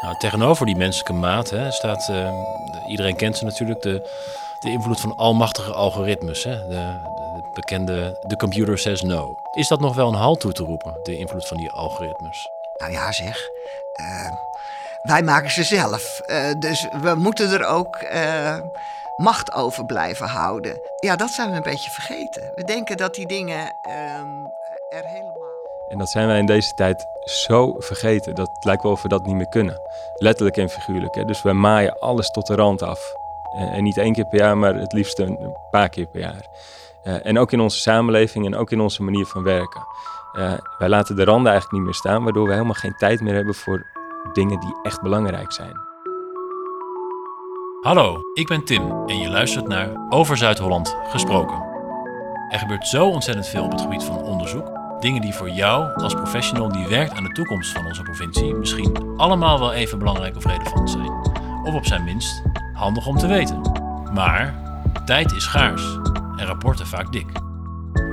Nou, tegenover die menselijke maat hè, staat, uh, iedereen kent ze natuurlijk, de, de invloed van almachtige algoritmes. Hè? De, de bekende The Computer Says No. Is dat nog wel een halt toe te roepen, de invloed van die algoritmes? Nou ja, zeg. Uh, wij maken ze zelf. Uh, dus we moeten er ook macht over blijven houden. Ja, dat zijn we een beetje vergeten. We denken dat die dingen ehm, er helemaal. En dat zijn wij in deze tijd zo vergeten. Dat het lijkt wel of we dat niet meer kunnen. Letterlijk en figuurlijk. Hè? Dus wij maaien alles tot de rand af. Eh, en niet één keer per jaar, maar het liefst een paar keer per jaar. Uh, en ook in onze samenleving en ook in onze manier van werken. Uh, wij laten de randen eigenlijk niet meer staan, waardoor we helemaal geen tijd meer hebben voor dingen die echt belangrijk zijn. Hallo, ik ben Tim en je luistert naar Over Zuid-Holland gesproken. Er gebeurt zo ontzettend veel op het gebied van onderzoek. Dingen die voor jou als professional die werkt aan de toekomst van onze provincie misschien allemaal wel even belangrijk of relevant zijn. Of op zijn minst handig om te weten. Maar tijd is schaars en rapporten vaak dik.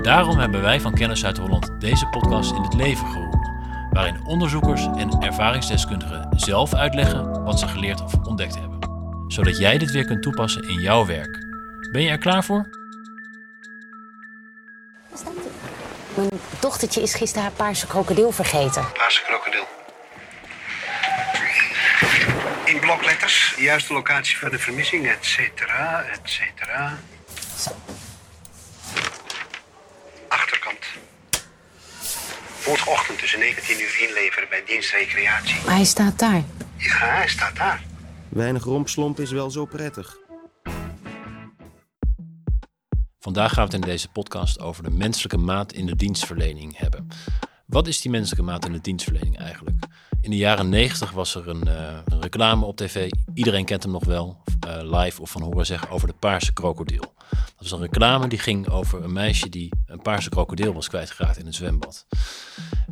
Daarom hebben wij van Kennis Zuid-Holland deze podcast in het leven geroepen, waarin onderzoekers en ervaringsdeskundigen zelf uitleggen wat ze geleerd of ontdekt hebben zodat jij dit weer kunt toepassen in jouw werk. Ben je er klaar voor? Mijn dochtertje is gisteren haar paarse krokodil vergeten. Paarse krokodil. In blokletters, de juiste locatie van de vermissing, et cetera, et cetera. Zo. Achterkant. Morgenochtend tussen 19 uur inleveren bij dienst recreatie. Maar hij staat daar. Ja, hij staat daar. Weinig rompslomp is wel zo prettig. Vandaag gaan we het in deze podcast over de menselijke maat in de dienstverlening hebben. Wat is die menselijke maat in de dienstverlening eigenlijk? In de jaren 90 was er een, uh, een reclame op tv. Iedereen kent hem nog wel, uh, live of van horen zeggen, over de paarse krokodil. Dat was een reclame die ging over een meisje die een paarse krokodil was kwijtgeraakt in het zwembad.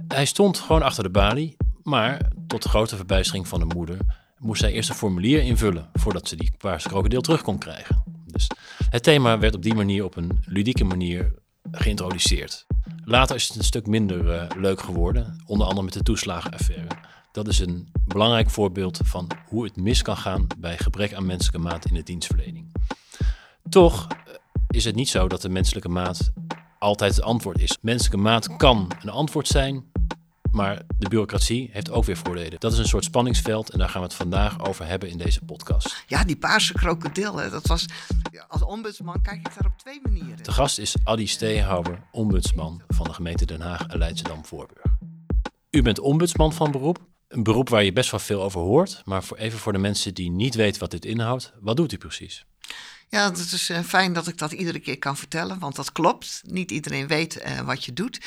Hij stond gewoon achter de balie, maar tot de grote verbijstering van de moeder moest zij eerst een formulier invullen voordat ze die paarse krokodil terug kon krijgen. Dus het thema werd op die manier op een ludieke manier geïntroduceerd. Later is het een stuk minder uh, leuk geworden, onder andere met de toeslagenaffaire. Dat is een belangrijk voorbeeld van hoe het mis kan gaan bij gebrek aan menselijke maat in de dienstverlening. Toch eh, is het niet zo dat de menselijke maat altijd het antwoord is. Menselijke maat kan een antwoord zijn, maar de bureaucratie heeft ook weer voordelen. Dat is een soort spanningsveld en daar gaan we het vandaag over hebben in deze podcast. Ja, die paarse krokodil, dat was... Als ombudsman kijk ik daar op twee manieren. De gast is Adi Steehouwer, ombudsman van de gemeente Den Haag en Leidschendam-Voorburg. U bent ombudsman van beroep. Een beroep waar je best wel veel over hoort. Maar voor, even voor de mensen die niet weten wat dit inhoudt, wat doet u precies? Ja, het is uh, fijn dat ik dat iedere keer kan vertellen, want dat klopt. Niet iedereen weet uh, wat je doet.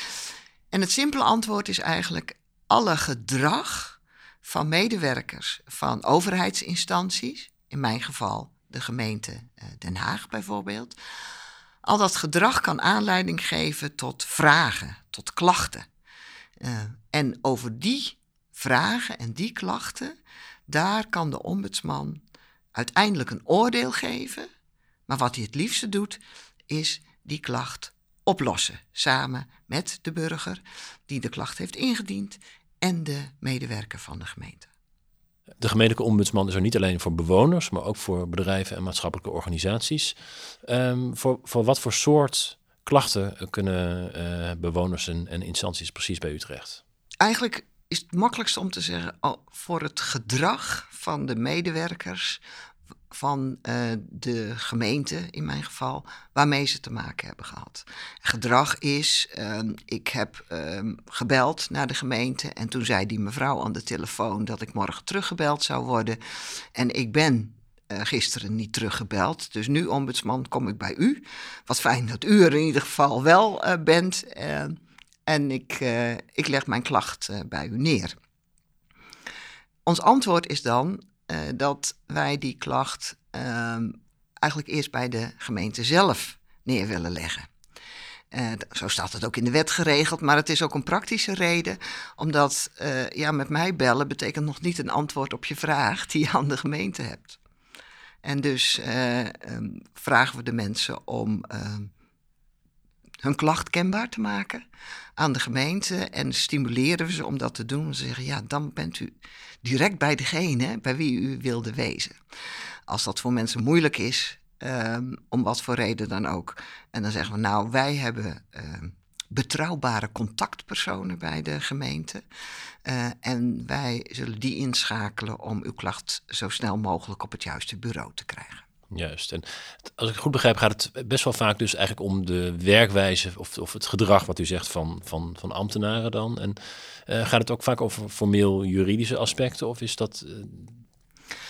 En het simpele antwoord is eigenlijk alle gedrag van medewerkers van overheidsinstanties, in mijn geval de gemeente eh, Den Haag bijvoorbeeld, al dat gedrag kan aanleiding geven tot vragen, tot klachten. Uh, en over die vragen en die klachten, daar kan de ombudsman uiteindelijk een oordeel geven. Maar wat hij het liefste doet, is die klacht oplossen. Samen met de burger die de klacht heeft ingediend en de medewerker van de gemeente. De gemeentelijke ombudsman is er niet alleen voor bewoners, maar ook voor bedrijven en maatschappelijke organisaties. Um, voor, voor wat voor soort klachten kunnen uh, bewoners en, en, instanties precies bij u terecht? Eigenlijk is het makkelijkste om te zeggen voor het gedrag van de medewerkers van uh, de gemeente, in mijn geval, waarmee ze te maken hebben gehad. Gedrag is, um, ik heb um, gebeld naar de gemeente en toen zei die mevrouw aan de telefoon dat ik morgen teruggebeld zou worden. En ik ben uh, gisteren niet teruggebeld. Dus nu, ombudsman, kom ik bij u. Wat fijn dat u er in ieder geval wel uh, bent. en ik, ik leg mijn klacht bij u neer. Ons antwoord is dan, uh, dat wij die klacht uh, eigenlijk eerst bij de gemeente zelf neer willen leggen. Uh, zo staat het ook in de wet geregeld, maar het is ook een praktische reden, omdat uh, ja, met mij bellen betekent nog niet een antwoord op je vraag die je aan de gemeente hebt. En dus um, vragen we de mensen om ehm, hun klacht kenbaar te maken aan de gemeente en stimuleren we ze om dat te doen. Ze zeggen, ja, dan bent u direct bij degene bij wie u wilde wezen. Als dat voor mensen moeilijk is, ehm, om wat voor reden dan ook. En dan zeggen we, nou, wij hebben ehm, betrouwbare contactpersonen bij de gemeente. Uh, en wij zullen die inschakelen om uw klacht zo snel mogelijk op het juiste bureau te krijgen. Juist. En als ik het goed begrijp, gaat het best wel vaak dus eigenlijk om de werkwijze of, of het gedrag wat u zegt van, van, van ambtenaren dan. En uh, gaat het ook vaak over formeel juridische aspecten of is dat. Uh,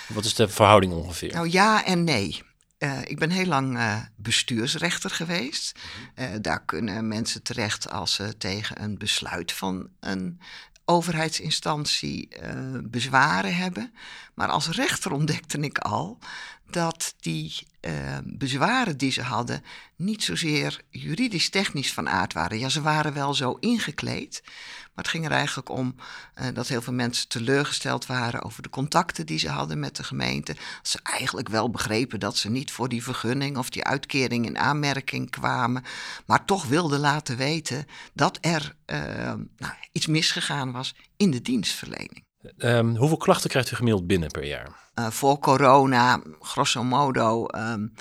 wat is de verhouding ongeveer? Nou ja en nee. Uh, ik ben heel lang uh, bestuursrechter geweest. Uh, daar kunnen mensen terecht als ze tegen een besluit van een overheidsinstantie bezwaren hebben. Maar als rechter ontdekte ik al dat die uh, bezwaren die ze hadden niet zozeer juridisch-technisch van aard waren. Ja, ze waren wel zo ingekleed, maar het ging er eigenlijk om uh, dat heel veel mensen teleurgesteld waren over de contacten die ze hadden met de gemeente. Dat ze eigenlijk wel begrepen dat ze niet voor die vergunning of die uitkering in aanmerking kwamen, maar toch wilden laten weten dat er uh, nou, iets misgegaan was in de dienstverlening. Um, hoeveel klachten krijgt u gemiddeld binnen per jaar? Uh, voor corona, grosso modo, um,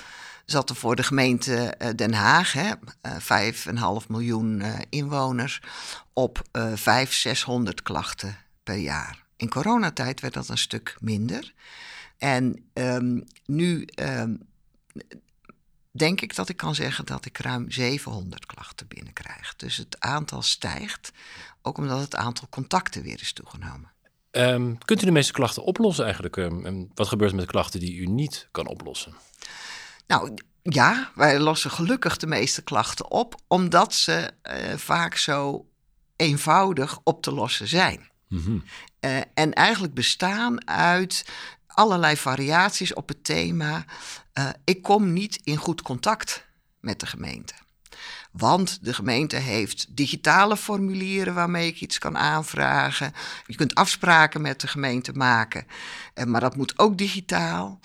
zat er voor de gemeente uh, Den Haag, hè, uh, 5,5 miljoen inwoners, op uh, 500, 600 klachten per jaar. In coronatijd werd dat een stuk minder. En um, nu denk ik dat ik kan zeggen dat ik ruim 700 klachten binnenkrijg. Dus het aantal stijgt, ook omdat het aantal contacten weer is toegenomen. Um, kunt u de meeste klachten oplossen eigenlijk? Um, en wat gebeurt er met de klachten die u niet kan oplossen? Nou ja, wij lossen gelukkig de meeste klachten op, omdat ze uh, vaak zo eenvoudig op te lossen zijn. Mm -hmm. uh, en eigenlijk bestaan uit allerlei variaties op het thema: uh, ik kom niet in goed contact met de gemeente. Want de gemeente heeft digitale formulieren waarmee ik iets kan aanvragen. Je kunt afspraken met de gemeente maken, eh, maar dat moet ook digitaal.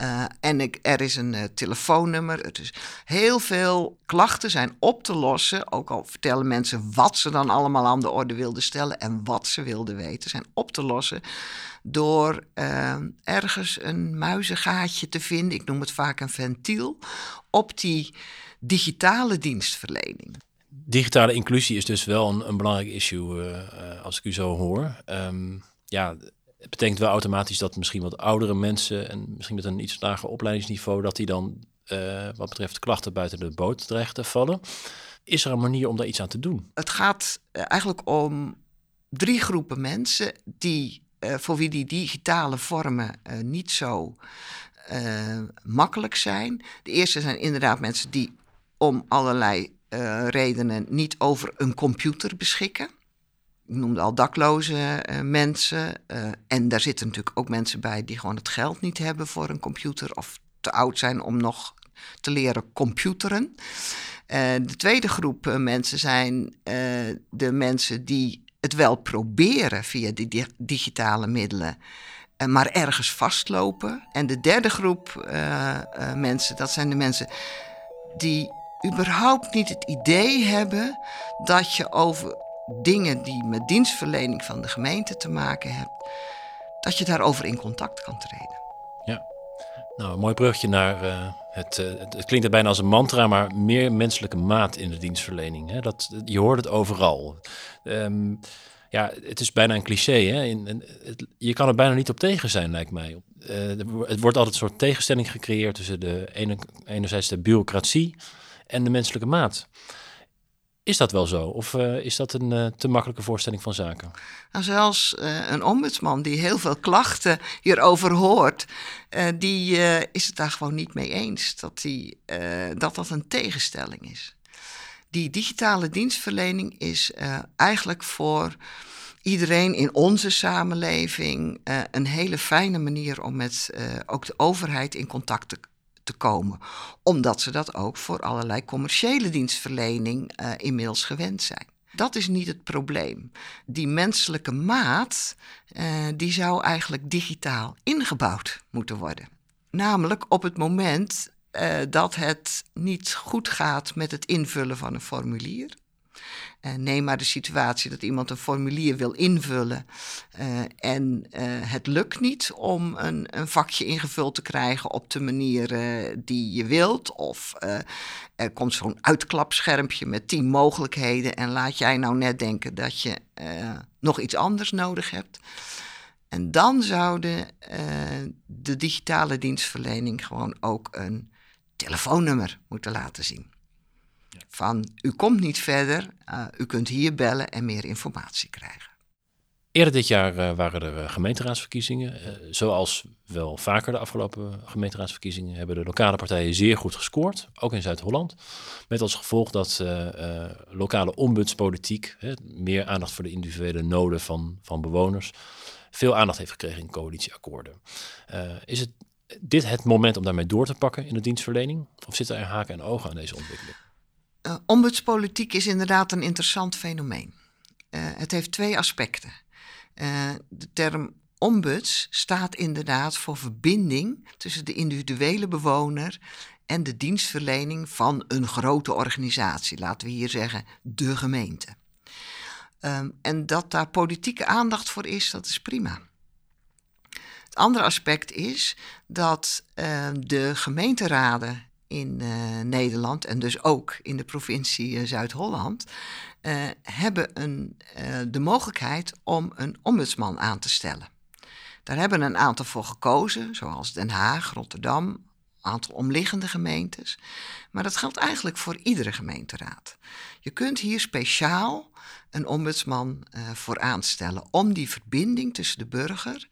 Uh, en er is een uh, telefoonnummer. Is heel veel klachten zijn op te lossen. Ook al vertellen mensen wat ze dan allemaal aan de orde wilden stellen en wat ze wilden weten, zijn op te lossen door ergens een muizengaatje te vinden. Ik noem het vaak een ventiel. Op die digitale dienstverlening. Digitale inclusie is dus wel een, een belangrijk issue uh, uh, als ik u zo hoor. Um, ja, het betekent wel automatisch dat misschien wat oudere mensen en misschien met een iets lager opleidingsniveau, dat die dan uh, wat betreft klachten buiten de boot terecht te vallen. Is er een manier om daar iets aan te doen? Het gaat eigenlijk om drie groepen mensen die, voor wie die digitale vormen niet zo makkelijk zijn. De eerste zijn inderdaad mensen die om allerlei uh, redenen niet over een computer beschikken. Ik noemde al dakloze uh, mensen. Uh, en daar zitten natuurlijk ook mensen bij die gewoon het geld niet hebben voor een computer of te oud zijn om nog te leren computeren. de tweede groep mensen zijn de mensen die het wel proberen via die di digitale middelen, maar ergens vastlopen. En de derde groep mensen, dat zijn de mensen die überhaupt niet het idee hebben dat je over dingen die met dienstverlening van de gemeente te maken hebt, dat je daarover in contact kan treden. Ja, nou een mooi brugje naar uh, het, uh, het, klinkt er bijna als een mantra, maar meer menselijke maat in de dienstverlening. Hè? Dat, je hoort het overal. Um, ja, het is bijna een cliché. Hè? In, het, je kan er bijna niet op tegen zijn, lijkt mij. Uh, het wordt altijd een soort tegenstelling gecreëerd tussen de ene, enerzijds de bureaucratie en de menselijke maat. Is dat wel zo? Of uh, is dat een uh, te makkelijke voorstelling van zaken? Nou, zelfs uh, een ombudsman die heel veel klachten hierover hoort, die is het daar gewoon niet mee eens dat, die, dat dat een tegenstelling is. Die digitale dienstverlening is eigenlijk voor iedereen in onze samenleving een hele fijne manier om met ook de overheid in contact te te komen. Omdat ze dat ook voor allerlei commerciële dienstverlening uh, inmiddels gewend zijn. Dat is niet het probleem. Die menselijke maat, uh, die zou eigenlijk digitaal ingebouwd moeten worden. Namelijk op het moment eh, dat het niet goed gaat met het invullen van een formulier. Uh, neem maar de situatie dat iemand een formulier wil invullen uh, en uh, het lukt niet om een, een, vakje ingevuld te krijgen op de manier die je wilt. Of er komt zo'n uitklapschermpje met tien mogelijkheden en laat jij nou net denken dat je nog iets anders nodig hebt. En dan zouden de digitale dienstverlening gewoon ook een telefoonnummer moeten laten zien. Van u komt niet verder, uh, u kunt hier bellen en meer informatie krijgen. Eerder dit jaar uh, waren er uh, gemeenteraadsverkiezingen. zoals wel vaker de afgelopen gemeenteraadsverkiezingen hebben de lokale partijen zeer goed gescoord, ook in Zuid-Holland. Met als gevolg dat lokale ombudspolitiek, meer aandacht voor de individuele noden van, van bewoners, veel aandacht heeft gekregen in coalitieakkoorden. is het dit het moment om daarmee door te pakken in de dienstverlening? Of zitten er haken en ogen aan deze ontwikkeling? Uh, ombudspolitiek is inderdaad een interessant fenomeen. Uh, het heeft twee aspecten. Uh, de term ombuds staat inderdaad voor verbinding tussen de individuele bewoner en de dienstverlening van een grote organisatie. Laten we hier zeggen de gemeente. Um, en dat daar politieke aandacht voor is, dat is prima. Het andere aspect is dat uh, de gemeenteraden in uh, Nederland en dus ook in de provincie uh, Zuid-Holland hebben een, de mogelijkheid om een ombudsman aan te stellen. Daar hebben een aantal voor gekozen, zoals Den Haag, Rotterdam, een aantal omliggende gemeentes. Maar dat geldt eigenlijk voor iedere gemeenteraad. Je kunt hier speciaal een ombudsman voor aanstellen om die verbinding tussen de burger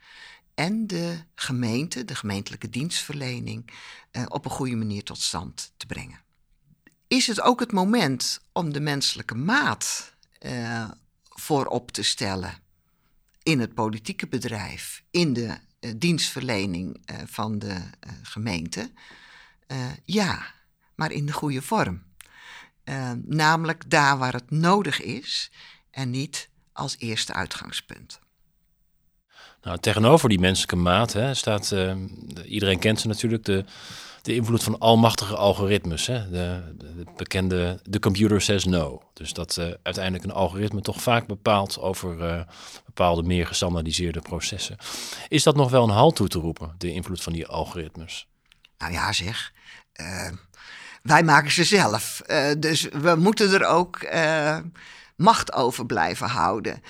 en de gemeente, de gemeentelijke dienstverlening, uh, op een goede manier tot stand te brengen. Is het ook het moment om de menselijke maat uh, voorop te stellen in het politieke bedrijf, in de uh, dienstverlening van de gemeente? ja, maar in de goede vorm. namelijk daar waar het nodig is en niet als eerste uitgangspunt. Nou, tegenover die menselijke maat hè, staat, uh, iedereen kent ze natuurlijk, de, de invloed van almachtige algoritmes. Hè? De, de, bekende, de computer says no. Dus dat uh, uiteindelijk een algoritme toch vaak bepaalt over uh, bepaalde meer gestandaardiseerde processen. Is dat nog wel een halt toe te roepen, de invloed van die algoritmes? Nou ja, zeg. wij maken ze zelf. dus we moeten er ook macht over blijven houden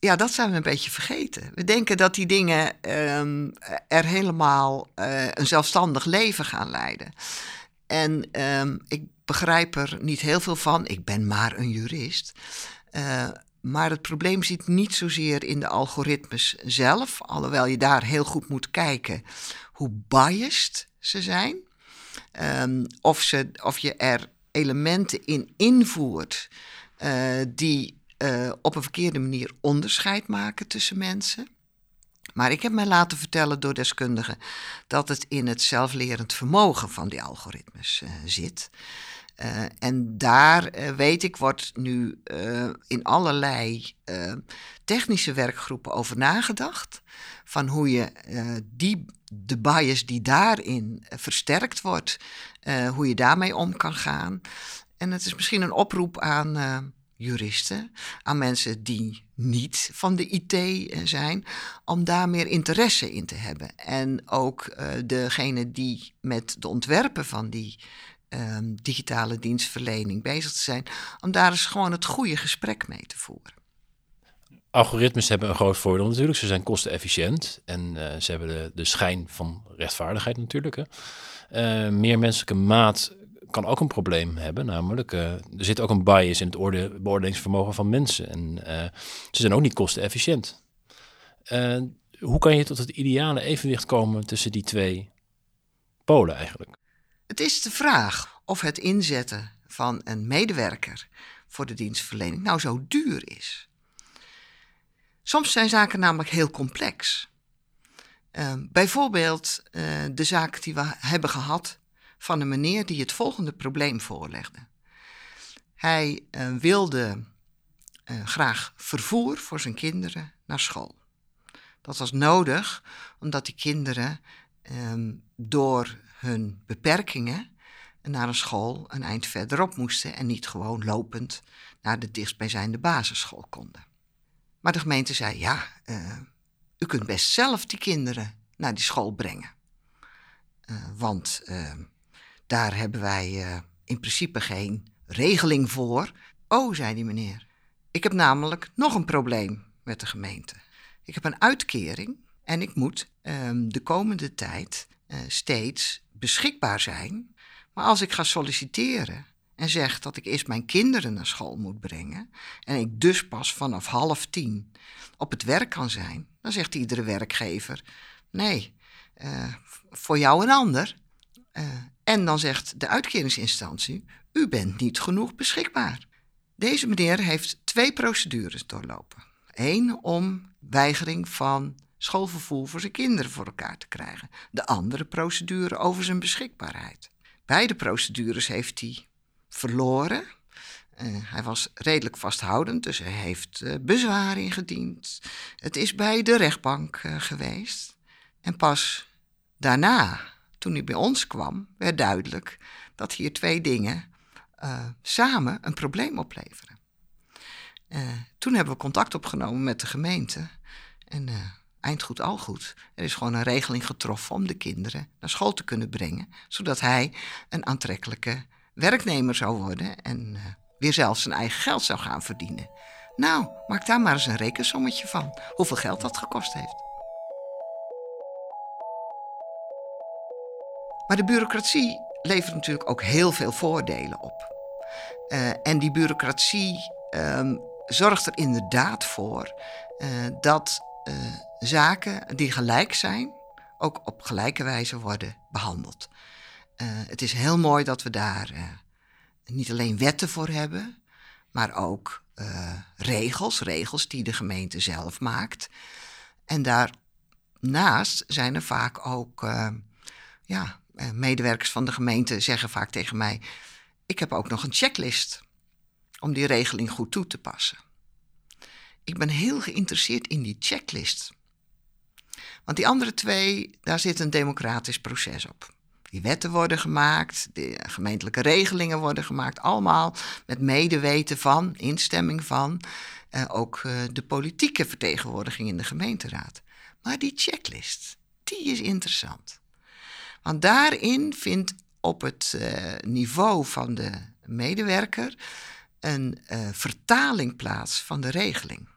ja, dat zijn we een beetje vergeten. We denken dat die dingen um, er helemaal uh, een zelfstandig leven gaan leiden. En um, ik begrijp er niet heel veel van. Ik ben maar een jurist. Uh, maar het probleem zit niet zozeer in de algoritmes zelf, alhoewel je daar heel goed moet kijken hoe biased ze zijn. Um, of, ze, of je er elementen in invoert uh, die uh, op een verkeerde manier onderscheid maken tussen mensen. Maar ik heb mij laten vertellen door deskundigen dat het in het zelflerend vermogen van die algoritmes uh, zit. Uh, en daar weet ik, wordt nu in allerlei technische werkgroepen over nagedacht. Van hoe je die, de bias die daarin versterkt wordt, hoe je daarmee om kan gaan. En het is misschien een oproep aan juristen, aan mensen die niet van de IT eh, zijn, om daar meer interesse in te hebben. En ook uh, degene die met de ontwerpen van die uh, digitale dienstverlening bezig te zijn, om daar eens gewoon het goede gesprek mee te voeren. Algoritmes hebben een groot voordeel natuurlijk. Ze zijn kostenefficiënt en uh, ze hebben de, de schijn van rechtvaardigheid natuurlijk. Hè. meer menselijke maat kan ook een probleem hebben. Namelijk, uh, er zit ook een bias in het oorde beoordelingsvermogen van mensen. En uh, ze zijn ook niet kostenefficiënt. Uh, hoe kan je tot het ideale evenwicht komen tussen die twee polen eigenlijk? Het is de vraag of het inzetten van een medewerker voor de dienstverlening nou zo duur is. Soms zijn zaken namelijk heel complex. bijvoorbeeld de zaak die we hebben gehad van een meneer die het volgende probleem voorlegde. Hij uh, wilde uh, graag vervoer voor zijn kinderen naar school. Dat was nodig omdat die kinderen ehm, door hun beperkingen naar een school een eind verderop moesten en niet gewoon lopend naar de dichtstbijzijnde basisschool konden. Maar de gemeente zei: ja, uh, u kunt best zelf die kinderen naar die school brengen. Want uh, daar hebben wij in principe geen regeling voor. Oh, zei die meneer, ik heb namelijk nog een probleem met de gemeente. Ik heb een uitkering en ik moet um, de komende tijd steeds beschikbaar zijn. Maar als ik ga solliciteren en zeg dat ik eerst mijn kinderen naar school moet brengen en ik dus pas vanaf half tien op het werk kan zijn, dan zegt iedere werkgever: nee, uh, voor jou een ander. En dan zegt de uitkeringsinstantie: u bent niet genoeg beschikbaar. Deze meneer heeft twee procedures doorlopen. Eén om weigering van schoolvervoer voor zijn kinderen voor elkaar te krijgen. De andere procedure over zijn beschikbaarheid. Beide procedures heeft hij verloren. Uh, hij was redelijk vasthoudend, dus hij heeft uh, bezwaar ingediend. Het is bij de rechtbank uh, geweest. En pas daarna, toen hij bij ons kwam, werd duidelijk dat hier twee dingen samen een probleem opleveren. toen hebben we contact opgenomen met de gemeente. En eind goed al goed. Er is gewoon een regeling getroffen om de kinderen naar school te kunnen brengen, zodat hij een aantrekkelijke werknemer zou worden en uh, weer zelf zijn eigen geld zou gaan verdienen. Nou, maak daar maar eens een rekensommetje van, hoeveel geld dat gekost heeft. Maar de bureaucratie levert natuurlijk ook heel veel voordelen op. Uh, en die bureaucratie um, zorgt er inderdaad voor uh, dat zaken die gelijk zijn, ook op gelijke wijze worden behandeld. Het is heel mooi dat we daar niet alleen wetten voor hebben, maar ook regels, regels die de gemeente zelf maakt. En daarnaast zijn er vaak ook, ja, medewerkers van de gemeente zeggen vaak tegen mij: Ik heb ook nog een checklist om die regeling goed toe te passen. Ik ben heel geïnteresseerd in die checklist. Want die andere twee, daar zit een democratisch proces op. Die wetten worden gemaakt, de gemeentelijke regelingen worden gemaakt, allemaal met medeweten van, instemming van, uh, ook uh, de politieke vertegenwoordiging in de gemeenteraad. Maar die checklist, die is interessant. Want daarin vindt op het uh, niveau van de medewerker een vertaling plaats van de regeling.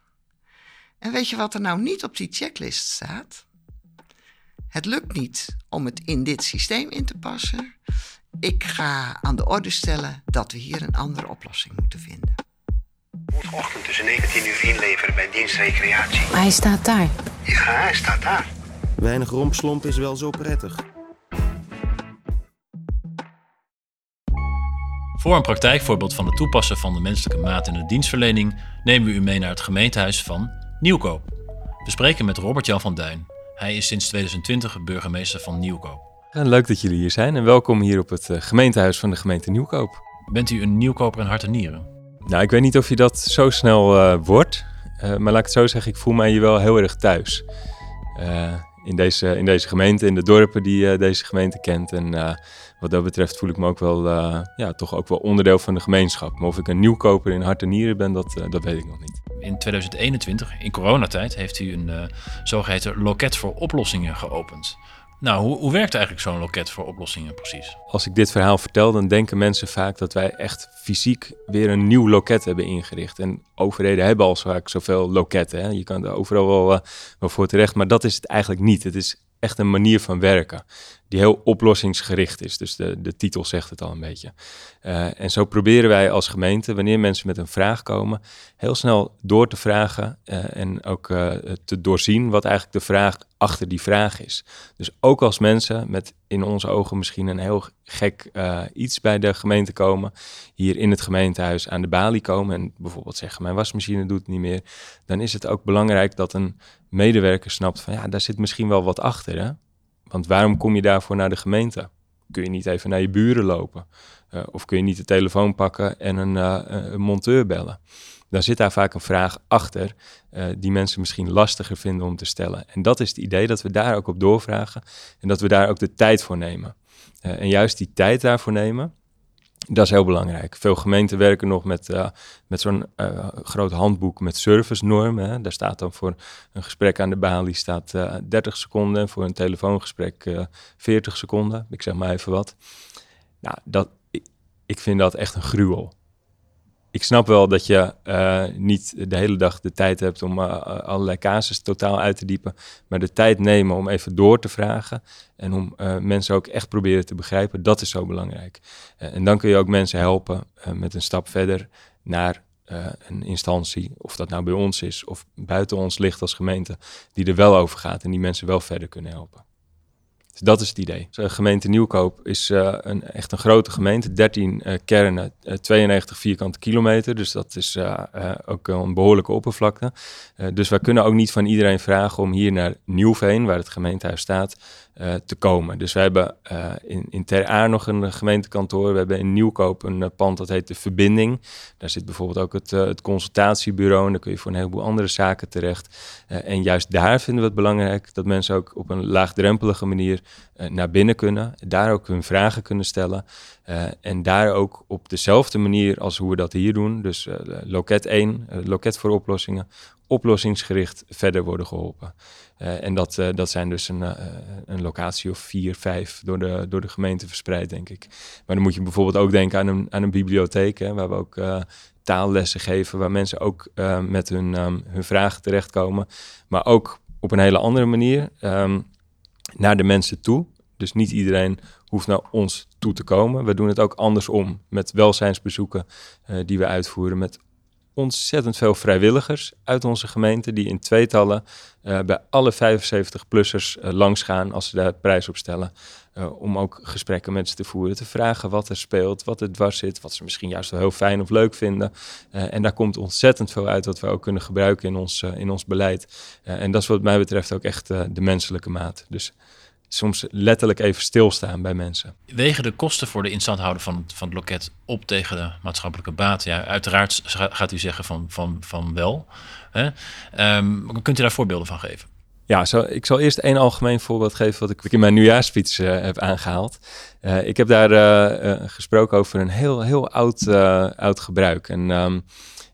En weet je wat er nou niet op die checklist staat? Het lukt niet om het in dit systeem in te passen. Ik ga aan de orde stellen dat we hier een andere oplossing moeten vinden. Morgenochtend tussen 19 uur inleveren bij dienstrecreatie. Maar hij staat daar. Ja, hij staat daar. Weinig rompslomp is wel zo prettig. Voor een praktijkvoorbeeld van het toepassen van de menselijke maat in de dienstverlening nemen we u mee naar het gemeentehuis van Nieuwkoop. We spreken met Robert-Jan van Duin, hij is sinds 2020 burgemeester van Nieuwkoop. leuk dat jullie hier zijn en welkom hier op het uh, gemeentehuis van de gemeente Nieuwkoop. Bent u een nieuwkoper in hart en nieren? Nou, ik weet niet of je dat zo snel uh, wordt, uh, maar laat ik het zo zeggen, ik voel mij hier wel heel erg thuis. in, deze, in deze gemeente, in de dorpen die deze gemeente kent. En wat dat betreft voel ik me ook wel, ja, toch ook wel onderdeel van de gemeenschap. Maar of ik een nieuwkoper in hart en nieren ben, dat, dat weet ik nog niet in 2021, in coronatijd, heeft u een uh, zogeheten loket voor oplossingen geopend. Nou, hoe, hoe werkt eigenlijk zo'n loket voor oplossingen precies? Als ik dit verhaal vertel, dan denken mensen vaak dat wij echt fysiek weer een nieuw loket hebben ingericht. En overheden hebben al vaak zoveel loketten. Hè? Je kan er overal wel, wel voor terecht, maar dat is het eigenlijk niet. Het is echt een manier van werken die heel oplossingsgericht is. Dus de, de titel zegt het al een beetje. Uh, en zo proberen wij als gemeente, wanneer mensen met een vraag komen, heel snel door te vragen uh, en ook uh, te doorzien wat eigenlijk de vraag achter die vraag is. Dus ook als mensen met in onze ogen misschien een heel gek iets bij de gemeente komen, hier in het gemeentehuis aan de balie komen en bijvoorbeeld zeggen mijn wasmachine doet het niet meer, dan is het ook belangrijk dat een medewerker snapt van ja, daar zit misschien wel wat achter. Hè? Want waarom kom je daarvoor naar de gemeente? Kun je niet even naar je buren lopen? Uh, of kun je niet de telefoon pakken en een, uh, een monteur bellen? dan zit daar vaak een vraag achter die mensen misschien lastiger vinden om te stellen. En dat is het idee dat we daar ook op doorvragen en dat we daar ook de tijd voor nemen. En juist die tijd daarvoor nemen, dat is heel belangrijk. Veel gemeenten werken nog met, uh, met zo'n uh, groot handboek met servicenormen. Hè. Daar staat dan voor een gesprek aan de balie staat, uh, 30 seconden. Voor een telefoongesprek 40 seconden. Ik zeg maar even wat. Nou, dat, ik, ik vind dat echt een gruwel ik snap wel dat je uh, niet de hele dag de tijd hebt om uh, allerlei casus totaal uit te diepen. Maar de tijd nemen om even door te vragen. En om uh, mensen ook echt proberen te begrijpen, dat is zo belangrijk. en dan kun je ook mensen helpen met een stap verder naar een instantie. Of dat nou bij ons is of buiten ons ligt als gemeente. Die er wel over gaat en die mensen wel verder kunnen helpen. Dus dat is het idee. De gemeente Nieuwkoop is uh, een, echt een grote gemeente. 13 uh, kernen, uh, 92 vierkante kilometer. Dus dat is ook een behoorlijke oppervlakte. dus wij kunnen ook niet van iedereen vragen om hier naar Nieuwveen, waar het gemeentehuis staat, te komen. Dus we hebben uh, in, in Ter Aar nog een gemeentekantoor. We hebben in Nieuwkoop een uh, pand dat heet De Verbinding. Daar zit bijvoorbeeld ook het, het consultatiebureau. En daar kun je voor een heleboel andere zaken terecht. en juist daar vinden we het belangrijk dat mensen ook op een laagdrempelige manier naar binnen kunnen. Daar ook hun vragen kunnen stellen. en daar ook op dezelfde manier als hoe we dat hier doen. Dus loket 1, loket voor oplossingen oplossingsgericht verder worden geholpen. Uh, en dat, uh, dat zijn dus een, uh, een locatie of vier, vijf door de, door de gemeente verspreid, denk ik. Maar dan moet je bijvoorbeeld ook denken aan een, aan een bibliotheek, hè, waar we ook taallessen geven, waar mensen ook met hun, um, hun vragen terechtkomen. Maar ook op een hele andere manier um, naar de mensen toe. Dus niet iedereen hoeft naar ons toe te komen. We doen het ook andersom, met welzijnsbezoeken die we uitvoeren, met ontzettend veel vrijwilligers uit onze gemeente die in tweetallen uh, bij alle 75-plussers uh, eh, langsgaan als ze daar prijs op stellen. Uh, om ook gesprekken met ze te voeren, te vragen wat er speelt, wat er dwars zit, wat ze misschien juist wel heel fijn of leuk vinden. en daar komt ontzettend veel uit wat we ook kunnen gebruiken in ons, in ons beleid. en dat is wat mij betreft ook echt de menselijke maat. Dus soms letterlijk even stilstaan bij mensen. Wegen de kosten voor de instandhouden van, van het loket op tegen de maatschappelijke baat? Ja, uiteraard gaat u zeggen van, van, van wel. Hè? Um, kunt u daar voorbeelden van geven? Ja, zo, ik zal eerst één algemeen voorbeeld geven wat ik in mijn nieuwjaarsfiets uh, heb aangehaald. Uh, ik heb daar uh, gesproken over een heel, heel oud, oud gebruik. En um,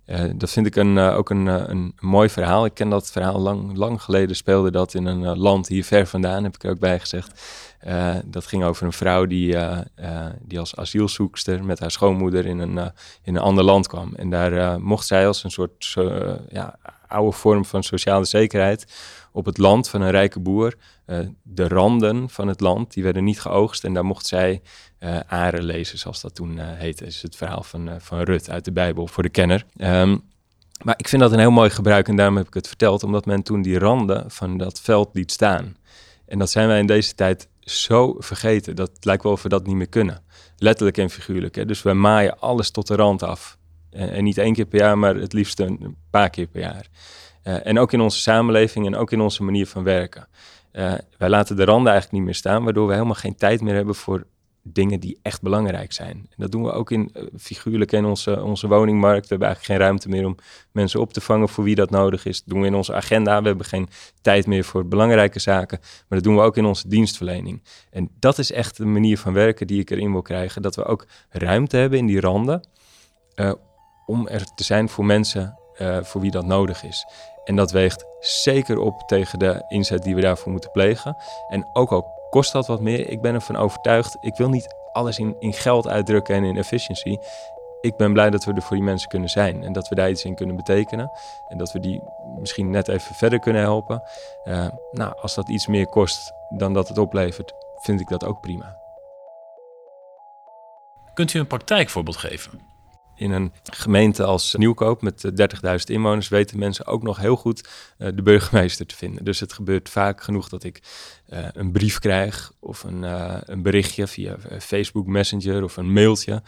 uh, dat vind ik een, uh, ook een, uh, een mooi verhaal. Ik ken dat verhaal lang, lang geleden, speelde dat in een land hier ver vandaan, heb ik er ook bij gezegd. dat ging over een vrouw die, die als asielzoekster met haar schoonmoeder in een, in een ander land kwam. En daar mocht zij als een soort ja, oude vorm van sociale zekerheid op het land van een rijke boer. de randen van het land, die werden niet geoogst en daar mocht zij uh, aren lezen, zoals dat toen uh, heette. is het verhaal van, van Rut uit de Bijbel voor de kenner. Um, maar ik vind dat een heel mooi gebruik en daarom heb ik het verteld, omdat men toen die randen van dat veld liet staan. En dat zijn wij in deze tijd zo vergeten. Dat lijkt wel of we dat niet meer kunnen. Letterlijk en figuurlijk. Hè? Dus wij maaien alles tot de rand af. En niet één keer per jaar, maar het liefst een paar keer per jaar. En ook in onze samenleving en ook in onze manier van werken. wij laten de randen eigenlijk niet meer staan, waardoor we helemaal geen tijd meer hebben voor dingen die echt belangrijk zijn. En dat doen we ook in uh, figuurlijk in onze, onze woningmarkt. We hebben eigenlijk geen ruimte meer om mensen op te vangen voor wie dat nodig is. Dat doen we in onze agenda. We hebben geen tijd meer voor belangrijke zaken. Maar dat doen we ook in onze dienstverlening. En dat is echt de manier van werken die ik erin wil krijgen. Dat we ook ruimte hebben in die randen. Om er te zijn voor mensen voor wie dat nodig is. En dat weegt zeker op tegen de inzet die we daarvoor moeten plegen. En ook al kost dat wat meer. Ik ben ervan overtuigd. Ik wil niet alles in, in geld uitdrukken en in efficiency. Ik ben blij dat we er voor die mensen kunnen zijn en dat we daar iets in kunnen betekenen. En dat we die misschien net even verder kunnen helpen. Uh, nou, als dat iets meer kost dan dat het oplevert, vind ik dat ook prima. Kunt u een praktijkvoorbeeld geven? In een gemeente als Nieuwkoop met 30.000 eh, inwoners weten mensen ook nog heel goed uh, de burgemeester te vinden. Dus het gebeurt vaak genoeg dat ik uh, een brief krijg of een, een berichtje via Facebook Messenger of een mailtje,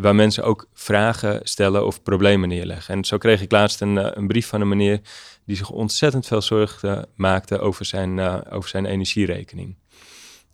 waar mensen ook vragen stellen of problemen neerleggen. En zo kreeg ik laatst een, een brief van een meneer die zich ontzettend veel zorgen maakte over zijn, over zijn energierekening.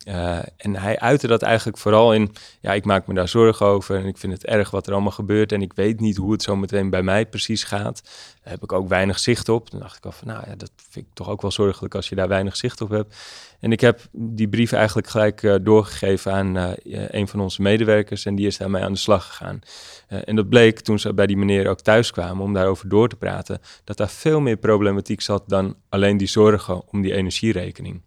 Uh, en hij uitte dat eigenlijk vooral in, ja, ik maak me daar zorgen over en ik vind het erg wat er allemaal gebeurt en ik weet niet hoe het zo meteen bij mij precies gaat. Daar heb ik ook weinig zicht op. Dan dacht ik al van, nou ja, dat vind ik toch ook wel zorgelijk als je daar weinig zicht op hebt. En ik heb die brief eigenlijk gelijk uh, doorgegeven aan uh, een van onze medewerkers en die is daarmee aan de slag gegaan. en dat bleek toen ze bij die meneer ook thuis kwamen om daarover door te praten, dat daar veel meer problematiek zat dan alleen die zorgen om die energierekening.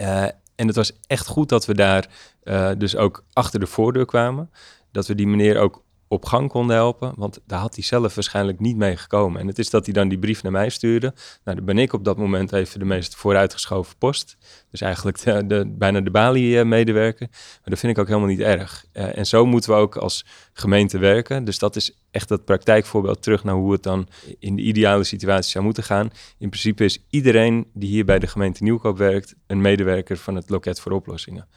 Uh, en het was echt goed dat we daar uh, dus ook achter de voordeur kwamen. Dat we die meneer ook op gang konden helpen. Want daar had hij zelf waarschijnlijk niet mee gekomen. En het is dat hij dan die brief naar mij stuurde. Nou, dan ben ik op dat moment even de meest vooruitgeschoven post. Dus eigenlijk de, de, bijna de Bali-medewerker. Maar dat vind ik ook helemaal niet erg. Uh, en zo moeten we ook als gemeente werken. Dus dat is echt dat praktijkvoorbeeld terug naar hoe het dan in de ideale situatie zou moeten gaan. In principe is iedereen die hier bij de gemeente Nieuwkoop werkt... een medewerker van het loket voor oplossingen.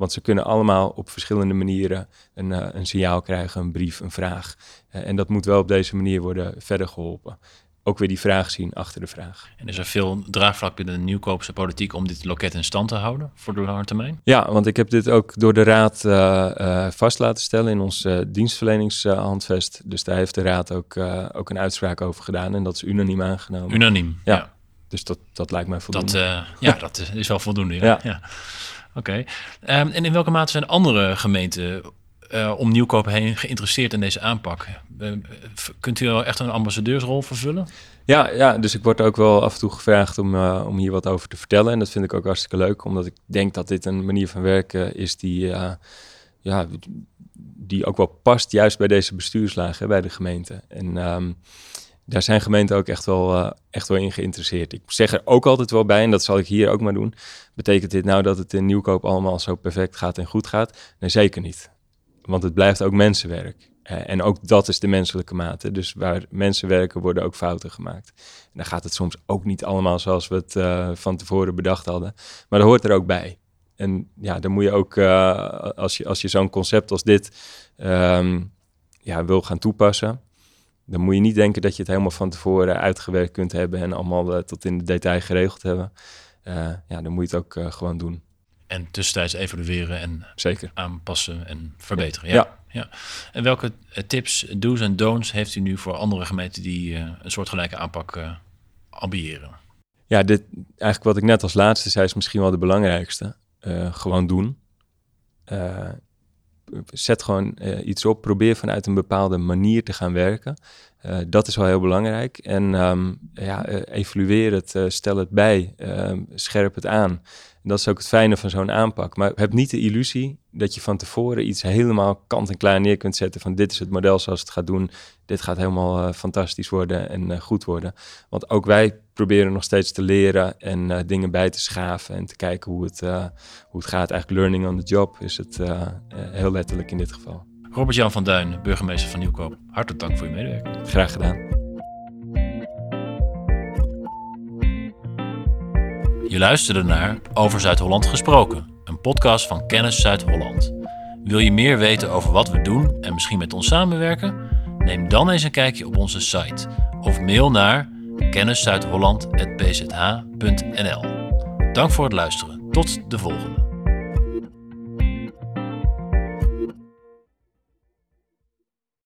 Want ze kunnen allemaal op verschillende manieren een, uh, een signaal krijgen, een brief, een vraag. Uh, en dat moet wel op deze manier worden verder geholpen. Ook weer die vraag zien achter de vraag. En is er veel draagvlak binnen de nieuwkoopse politiek om dit loket in stand te houden voor de lange termijn? Ja, want ik heb dit ook door de Raad uh, vast laten stellen in ons dienstverleningshandvest. dus daar heeft de Raad ook, ook een uitspraak over gedaan en dat is unaniem aangenomen. Unaniem, ja. ja. Dus dat, dat lijkt mij voldoende. Dat, ja, dat is wel voldoende. ja. ja. Oké. Um, en in welke mate zijn andere gemeenten uh, om Nieuwkoop heen geïnteresseerd in deze aanpak? Uh, kunt u wel echt een ambassadeursrol vervullen? Ja, ja, dus ik word ook wel af en toe gevraagd om, uh, om hier wat over te vertellen. En dat vind ik ook hartstikke leuk, omdat ik denk dat dit een manier van werken is die, ja, die ook wel past juist bij deze bestuurslagen bij de gemeente. En um, daar zijn gemeenten ook echt wel, uh, echt wel in geïnteresseerd. Ik zeg er ook altijd wel bij, en dat zal ik hier ook maar doen. Betekent dit nou dat het in nieuwkoop allemaal zo perfect gaat en goed gaat? Nee, zeker niet. Want het blijft ook mensenwerk. Uh, en ook dat is de menselijke mate. Dus waar mensen werken, worden ook fouten gemaakt. En dan gaat het soms ook niet allemaal zoals we het uh, van tevoren bedacht hadden. Maar dat hoort er ook bij. En ja, dan moet je ook, als je, als je zo'n concept als dit um, ja, wil gaan toepassen dan moet je niet denken dat je het helemaal van tevoren uitgewerkt kunt hebben en allemaal uh, tot in de detail geregeld hebben. Uh, ja, dan moet je het ook uh, gewoon doen. En tussentijds evalueren en Zeker. aanpassen en verbeteren. Ja. ja. ja. En welke tips, do's en don'ts heeft u nu voor andere gemeenten die een soortgelijke aanpak ambiëren? Ja, dit, eigenlijk wat ik net als laatste zei is misschien wel de belangrijkste. gewoon doen zet gewoon uh, iets op. Probeer vanuit een bepaalde manier te gaan werken. Uh, dat is wel heel belangrijk. En um, ja, uh, evalueer het, stel het bij, ehm, scherp het aan. Dat is ook het fijne van zo'n aanpak. Maar heb niet de illusie dat je van tevoren iets helemaal kant en klaar neer kunt zetten van dit is het model zoals het gaat doen. Dit gaat helemaal fantastisch worden en goed worden. Want ook wij proberen nog steeds te leren en dingen bij te schaven en te kijken hoe het, hoe het gaat. Eigenlijk learning on the job is het heel letterlijk in dit geval. Robert-Jan van Duin, burgemeester van Nieuwkoop. Hartelijk dank voor je medewerking. Graag gedaan. Je luisterde naar Over Zuid-Holland gesproken, een podcast van Kennis Zuid-Holland. Wil je meer weten over wat we doen en misschien met ons samenwerken? Neem dan eens een kijkje op onze site of mail naar kenniszuidholland.bzh.nl. Dank voor het luisteren. Tot de volgende.